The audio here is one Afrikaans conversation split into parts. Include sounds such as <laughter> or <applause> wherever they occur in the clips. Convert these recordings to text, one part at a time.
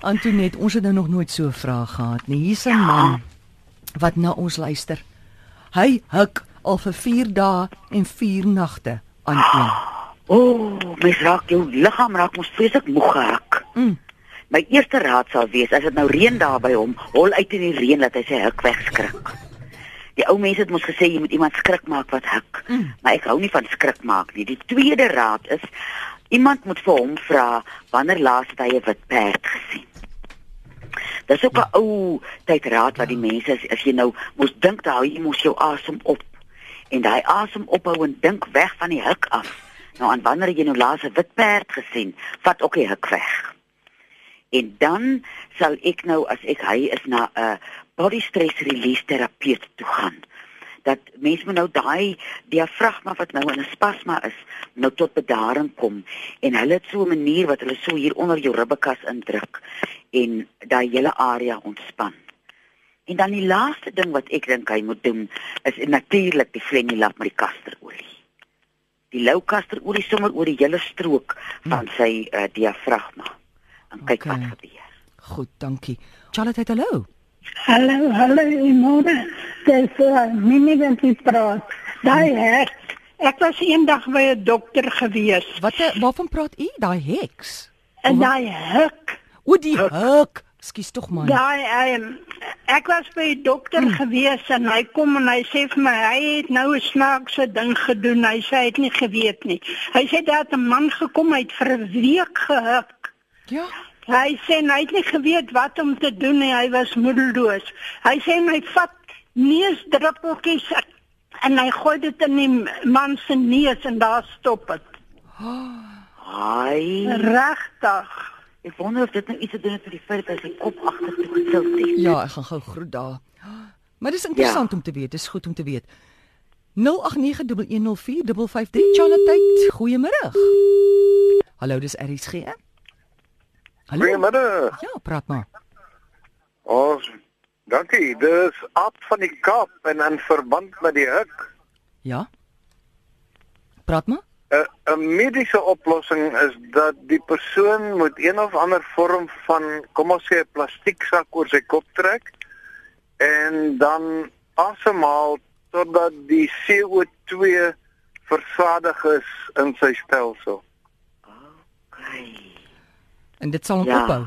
Antoinette, ons het nou nog nooit so 'n vraag gehad nie. Hier's 'n man wat na ons luister. Hy huk al vir 4 dae en 4 nagte aan een. O, oh, my raak jou liggaam raak mos vreeslik moeg gehak. Mm. My eerste raad sal wees as dit nou reën daar by hom, hol uit in die reën dat hy sy huk wegskrik. Die ou mense het mos gesê jy moet iemand skrik maak wat huk. Mm. Maar ek hou nie van skrik maak nie. Die tweede raad is iemand moet vir hom vra wanneer laas het hy 'n wit perd gesien. Dis ook 'n ou tyd raad wat die mense as, as jy nou moes dink dat jy moes jou asem op en daai asem ophou en dink weg van die huk af. Nou aan wanneer jy nou laas 'n wit perd gesien, vat ook die huk weg. En dan sal ek nou as ek hy is na 'n body stress release terapeut toe gaan. Dat mense moet nou daai diafragma wat nou in 'n spasma is, nou tot bedaring kom en hulle het so 'n manier wat hulle so hier onder jou ribbekas indruk en daai hele area ontspan. En dan die laaste ding wat ek dink hy moet doen is natuurlik die frenulap met die kasterolie. Die lou kasterolie sommer oor die hele strook van sy uh, diafragma. En kyk Okay. wat gebeur. Goed, dankie. Charlotte, hallo. Hallo, hallo, Imone. Dis uh, Minnie wat hier praat. Daai hek. Ek was eendag by 'n dokter gewees. Wat eh, waarvan praat u? Daai heks. En daai hek, O, die huk. Skus tog man. daai um, ek was by 'n dokter Hmm. gewees en hy kom en hy sê vir my hy het nou 'n snaakse ding gedoen. Hy sê hy het nie geweet nie. Hy sê daar het 'n man gekom, hy het vir 'n week gehuk. Ja. Hy sê hy het nie geweet wat om te doen nie. Hy was moedeloos. Hy sê hy vat neusdruppeltjies en hy gooi dit in die man se neus en daar stop dit. Ai. Regtig. Ek wonder of dit nou iets te doen het met die feit dat hy sy kop agtertoe getilt het. Ja, ek gaan gou groet daar. Maar dis interessant ja. om te weet. Dis goed om te weet. 0891104553 Charlotte, goeiemôre. Hallo, dis RSG. Hallo. Goeiemiddag. Ja, praat maar. Ons dankie. Dis Ab van die Kaap en in verband met die huk. Ja. Praat maar. 'n 'n mediese oplossing is dat die persoon moet een of ander vorm van kom ons sê 'n plastieksak oor sy kop trek en dan asemhaal totdat die CO2 versadig is in sy stelsel. Ai. En dit sal hom Ja. ophou.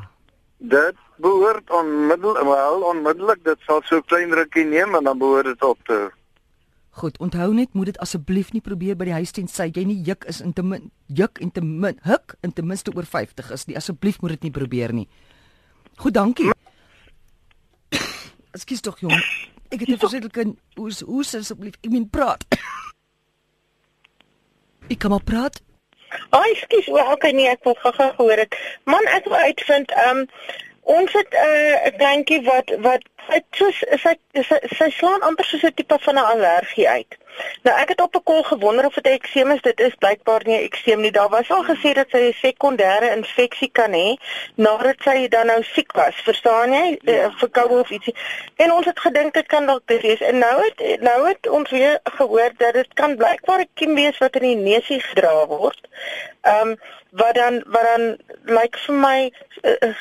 Dit behoort onmiddellik wel onmiddellik dit sal so klein rukkie neem en dan behoort dit op te. Goed, onthou net moet dit asseblief nie probeer by die huis tensy jy nie juk is in te min juk en te min huk en ten minste oor 50 is nie. Asseblief moet dit nie probeer nie. Goed, dankie. <coughs> Ekskuus tog jong. Ek het 'n verskillike hoes hoes asseblief. Ek meen praat. <coughs> Ek kan maar praat. Ag, ekskuus, o, okay nee, ek wil gou-gou gehoor het. Man, ek wil uitvind, ehm um, ons het 'n uh, kleintjie wat wat sy soos sy, sy slaan amper soos 'n tipe van 'n allergie uit. Nou ek het op 'n kol gewonder of dit ekseem is. Dit is blykbaar nie ekseem nie. Daar was al gesê dat sy 'n sekondêre infeksie kan hê nadat sy dan nou siek was. Verstaan jy? Ja. Uh, Verkoue of ietsie. En ons het gedink dit kan dalk dit wees. En nou het nou het ons weer gehoor dat dit kan blykbaar 'n kiem wees wat in die neusie gedra word. Ehm um, wat dan wat dan lyk vir my uh,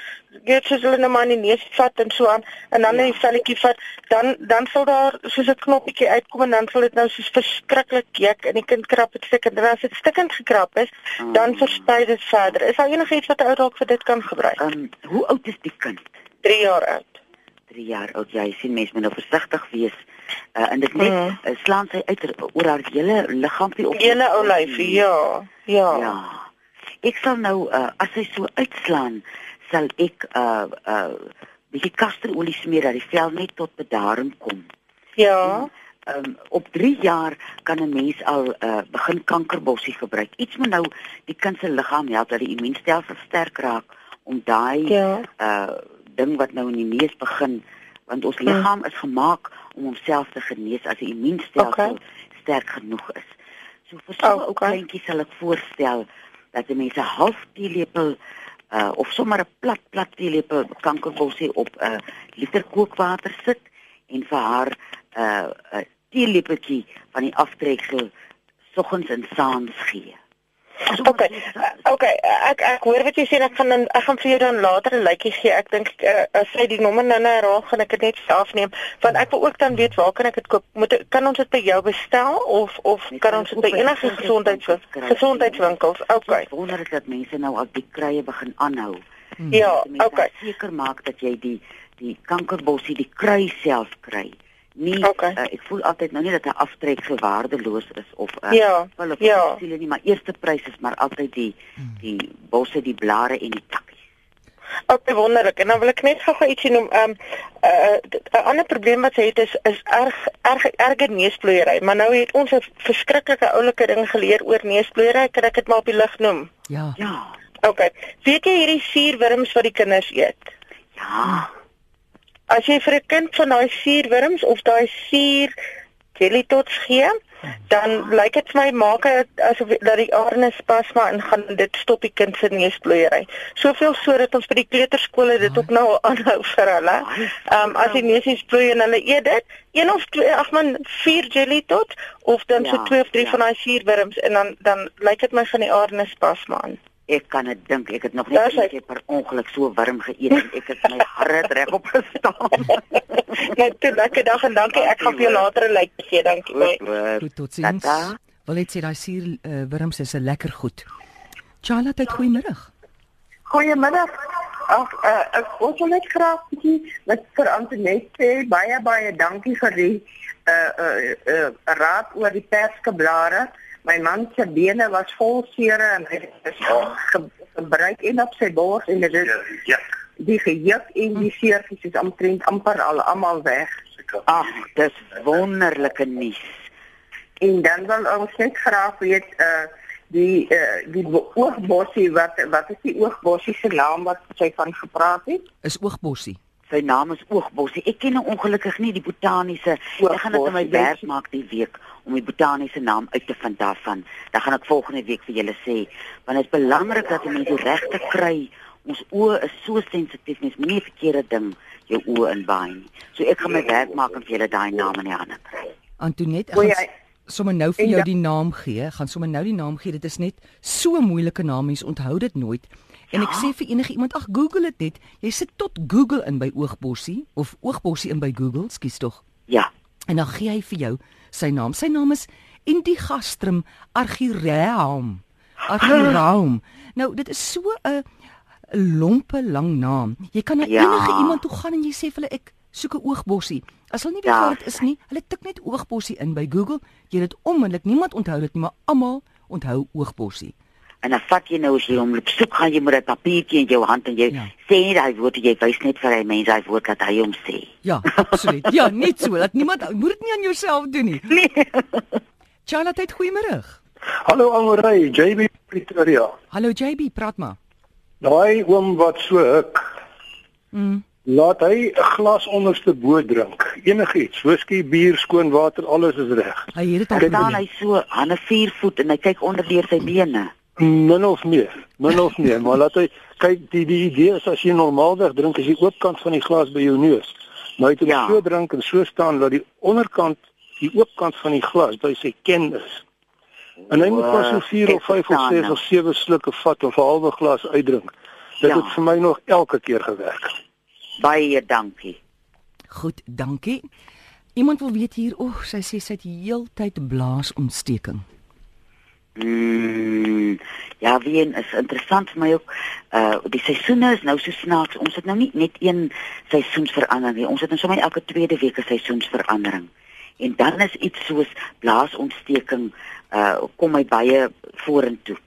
gee soos hulle nou maar in die neus vat en so aan en dan in die velletjie vat dan dan sal daar soos 'n knoppietjie uitkom en dan sal dit nou soos verskriklik juk en die kind krap dit stikkend en as dit stikkend gekrap is dan versprei dit verder. Is daar enigiets wat 'n ou dalk vir dit kan gebruik? Ehm um, hoe oud is die kind? 3 jaar oud. 3 jaar oud. Jy sien mense moet nou versigtig wees. Uh, en dit net Mm. uh, slaan sy uit oor haar hele liggaampie op. Hele ou lyfie, ja. Ja. Ja. Ek sal nou uh, as hy so uitslaan, sal ek uh uh bietjie kasterolie smeer dat die vel net tot bedaring kom. Ja. Ehm um, op 3 jaar kan 'n mens al uh begin kankerbossie gebruik. Iets moet nou die kind se liggaam help dat die immuunstelsel sterk raak om daai Ja. uh ding wat nou in die neus begin want ons liggaam is gemaak om homself te genees as die immuunstelsel Okay. sterk genoeg is. So vir so 'n ou Okay. kleintjie sal ek voorstel dat jy mense half teelepel uh of sommer 'n plat plat teelepel kankerbossie op 'n uh, liter kookwater sit en vir haar uh, 'n teelepeltjie van die aftreksel soggens en saans gee. Okay. uh, Okay, uh, ek ek hoor wat jy sê en ek gaan dan ek gaan vir jou dan later 'n lykie gee. Ek dink uh, as jy die nommer nou nou raak, gaan ek dit net afneem want ek wil ook dan weet waar kan ek dit koop? Moet kan ons dit by jou bestel of of Jy kan ons dit by enige gesondheidswinkels gesondheidswinkels kry. gesondheidswinkels? Okay. Ek wonder ek dat mense nou al die krye begin aanhou. Ja, Dat mense okay. Seker maak dat jy die die kankerbossie die kry self kry. Nie Okay. uh, ek voel altyd nou nie dat 'n aftrek so waardeloos is of 'n uh, Ja, pil of ja. siele nie, maar eerste prys is maar altyd die die bosse, die blare en die takkies. Okay, wonderlik. En dan wil ek net gou-gou ietsie noem. Ehm um, 'n uh, ander probleem wat sy het is is erg erg erge neusvloeiery, maar nou het ons 'n verskriklike oulike ding geleer oor neusvloeiery. Kan ek dit maar op die lig noem? Ja. Ja. Okay. Weet jy hierdie suurwurms wat die kinders eet? Ja. As jy vir 'n kind van daai suurwurms of daai suur jelly tots gee, dan lyk dit vir my maak dit asof dat die arnes spasma ingaan en dit stop die kind se neusvloeiery. Soveel so dat ons by die kleuterskole dit ook nou <laughs> aanhou vir hulle. Ehm um, as die neusies vloei en hulle eet dit, een of twee, ag man, vier jelly tots of dan so Ja, twee of drie ja. van daai suurwurms en dan dan lyk dit my van die arnes spasma aan. Ek kan dit dink. Ek het nog Daar net is hy. een keer per ongeluk so warm geëet en ek het my <laughs> hart regop gestaan. <laughs> Net toe lekker dag en dankie. Ek gaan vir jou later 'n like gee. Dankie. Goed totsiens. Tata. Wil net sê daai suur uh, wurms is 'n lekker goed. Charlotte, het goeiemôre. Goeiemiddag. Ag, uh, ek ons wil net graag bietjie met vir Antoinette sê baie baie dankie vir die uh uh, uh raad oor die perskeblare. My man se bene was vol sere en hy het ge, gebruik en op sy bors en dit is Ja. die gejuk en die seertjies is omtrent amper al almal weg. Ag, dis wonderlike nuus. En dan wil ons net graag weet uh die uh die bo- oogbossie wat wat is die oogbossie se naam wat sy van gepraat het? Is oogbossie. Sy naam is Oogbossie. Ek ken nou ongelukkig nie die botaniese. Ek gaan dit in my werk maak die week om die botaniese naam uit te vind daarvan. Dan gaan ek volgende week vir julle sê, want dit is belangrik dat mense die regte kry. Ons oë is so sensitief, mens moenie 'n verkeerde ding jou oë inbaai nie. So ek gaan my werk maak om vir julle daai naam in die hande kry. Antoinette, ek gaan sommer nou vir En jou da- die naam gee. Gaan sommer nou die naam gee. Dit is net so 'n moeilike naam, mens onthou dit nooit. En ek sê vir enige iemand, ag Google dit net. Jy sit tot Google in by oogbossie of oogbossie in by Google, skus tog. Ja. En dan gee hy vir jou sy naam. Sy naam is Indigastrum argyraeum. Argyraeum. Nou, dit is so 'n lompe lang naam. Jy kan na Ja. enige iemand toe gaan en jy sê vir hulle ek soek 'n oogbossie. As hulle nie weet Ja. wat dit is nie, hulle tik net oogbossie in by Google. Jy het dit onmiddellik. Niemand onthou dit nie, maar almal onthou oogbossie. En dan vat jy nou as jy hom op soek gaan jy met 'n papiertjie in jou hand en jy Ja. sê nie daai woord jy wys net vir hy mense daai woord dat hy hom sê. Ja, absoluut. Ja, net so. Dat niemand moet dit nie aan jouself doen nie. Nee. Charlotte, goeiemôre. Hallo Amorey, JB Pretoria. Hallo JB, praat maar. Daai oom wat so huk, Mm. Laat hy 'n glas onderste bo drink. Enigiets, whisky, bier, skoon water, alles is reg. Hy het dit al Dan staan hy so aan 'n viervoet en hy kyk onder deur sy bene. Min of meer, min of meer, maar laat hy kyk die die idee is as jy normaalweg drink, is die oopkant van die glas by jou neus. Maar hy het hom Ja. so drink en so staan dat die onderkant, die oopkant van die glas by sy ken is. En hy moet pas so 4 Ek of 5 of verstaan 6 nou. of 7 slukke vat of 'n halwe glas uitdrink. Dit Ja. het vir my nog elke keer gewerk. Baie dankie. Goed, dankie. Iemand wil weet hier, o, oh, sy sê sy het heeltyd blaasontsteking. Mm, ja, wie is interessant vir my ook. Uh die seisoene is nou so snaaks. Ons het nou nie net een seisoensverandering nie. Ons het nou sommer elke tweede week 'n seisoensverandering. En dan is iets soos blaasontsteking uh kom my baie vorentoe.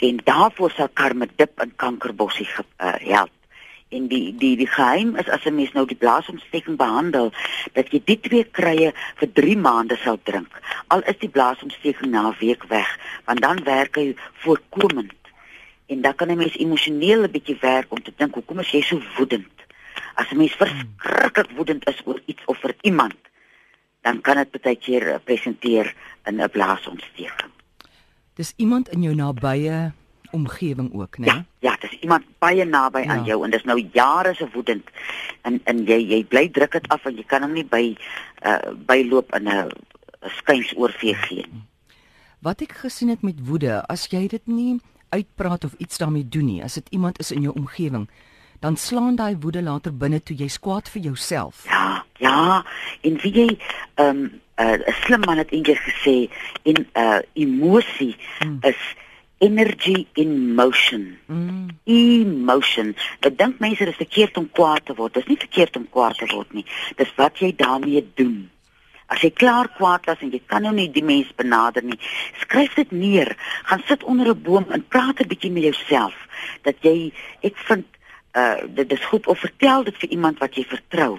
En daarvoor sal karmedip en kankerbossie uh, help. En die die die geheim is as 'n mens nou die blaasontsteking behandel, dat jy die twee krye vir 3 maande sal drink. Al is die blaasontsteking na 'n week weg, want dan werk hy voorkomend. En dan kan 'n mens emosioneel 'n bietjie werk om te dink, hoekom is jy so woedend? As 'n mens verskriklik woedend is oor iets of vir iemand, dan kan dit baie keer eh, presenteer in 'n blaasontsteking. Dis iemand in jou nabye omgewing ook, né? Ja, ja, dis iemand baie naby Ja. aan jou en dis nou jare se woedend. En en jy jy bly druk dit af en jy kan hom nie by uh byloop in 'n 'n skynsoorvee gee nie. wat ek gesien het met woede, as jy dit nie uitpraat of iets daarmee doen nie, as dit iemand is in jou omgewing, dan slaan daai woede later binne toe jy kwaad vir jouself. Ja, ja, en wie jy ehm um, 'n uh, slim man het eendag gesê in 'n uh, emosie mm. is energy in motion. Mm. Emotion. Ek dink mense is verkeerd om kwaad te word. Dit is nie verkeerd om kwaad te word nie. Dis wat jy daarmee doen. As jy klaar kwaad is en jy kan nou nie die mens benader nie, skryf dit neer. Gaan sit onder 'n boom en praat 'n bietjie met jouself dat jy ek vind uh dit is goed of vertel dit vir iemand wat jy vertrou.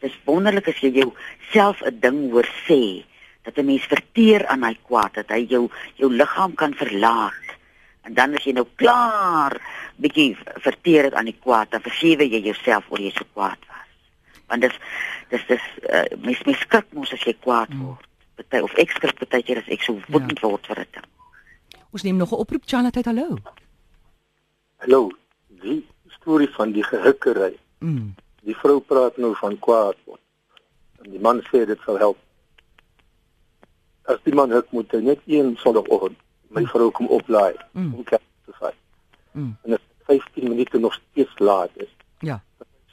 Dis wonderlik as jy jouself 'n ding hoor sê dat 'n mens verteer aan hy kwaad dat hy jou jou liggaam kan verlaat. En dan as jy nou klaar bietjie verteer het aan die kwaad, dan vergewe jy jouself oor jy so kwaad was. Want dis dis dis uh, mens mens skrik mos as jy kwaad hmm. word. Party of ek skrik baie keer as ek so woedend ja. word vir dit. Ons neem nog 'n oproep Charlotte, hallo. Hallo. Wie storie van die gehikkery. Mm. Die vrou praat nou van kwaad word. En die man sê dit sal help. As die man huk moet hy net een sonoggend my mm. vrou kom oplaai mm. om kerk te vat. Mm. En dit 15 minute nog steeds laat is. Ja.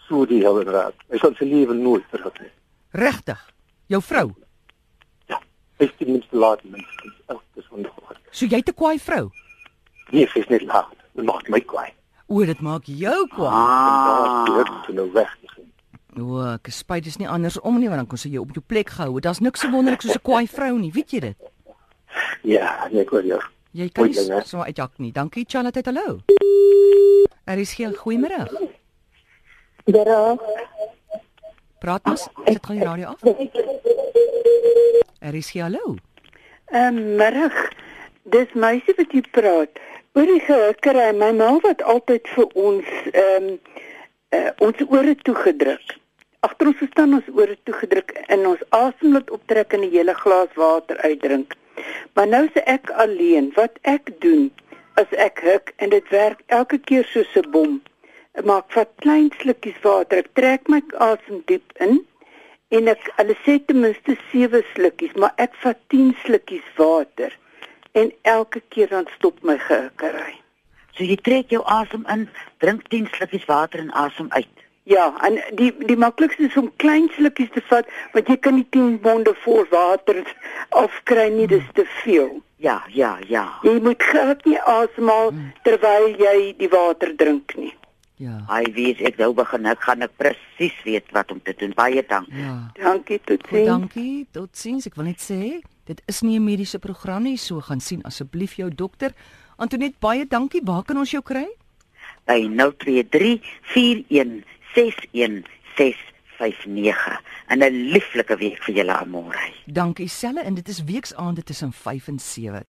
So die hele raad. Hy sal sy lewe nooit vergeet nie. Regtig? Jou vrou? Ja. 15 minute laat minstens elke sonoggend. So jy te kwaai vrou? Nee, sy is net laat. Dit maak my kwaai. O, dit maak jou kwaad. Ah, Daar het nou weg. O, ek spyt is nie andersom nie want dan kon sy jou op jou plek gehou. Daar's niks so wonderlik soos 'n kwaai vrou nie, weet jy dit? <laughs> Ja, nee, ek hoor jou. Jy kan nie so uitjak nie. Dankie Charlotte, hallo. Er is geen goeiemôre. Dara, Praat ons. Sit gou die radio af. Er is geen hallo. Ehm middag. Dis meisie wat jy praat. Oor die gehikkery, my ma wat altyd vir ons ehm uh, ons ore toegedruk. Agter ons staan ons ore toegedruk en ons asem laat optrek en 'n hele glas water uitdrink. Maar nou se ek alleen. Wat ek doen as ek hik en dit werk elke keer soos 'n bom. Ek maak vat klein slukkies water. Ek trek my asem diep in en ek hulle sê ten minste 7 slukkies, maar ek vat 10 slukkies water en elke keer dan stop my gehikkery. So jy trek jou asem in, drink 10 slukkies water en asem uit. Ja, en die die maklikste is om klein slukkies te vat want jy kan nie 10 bonde vol water afkry nie, dis te veel. Ja, ja, ja. Jy moet glad nie asemhaal terwyl jy die water drink nie. Ja. Hy weet ek nou begin ek gaan ek presies weet wat om te doen. Baie dankie. Ja. Dankie tot Goed, sins. dankie. Totsiens. Ek wil net sê, dit is nie 'n mediese program nie, so gaan sien asseblief jou dokter. Antoinette, baie dankie. Waar kan ons jou kry? By 023 41 61659. En 'n lieflike week vir julle almal. Dankie selle en dit is weksaande tussen 5 en 7.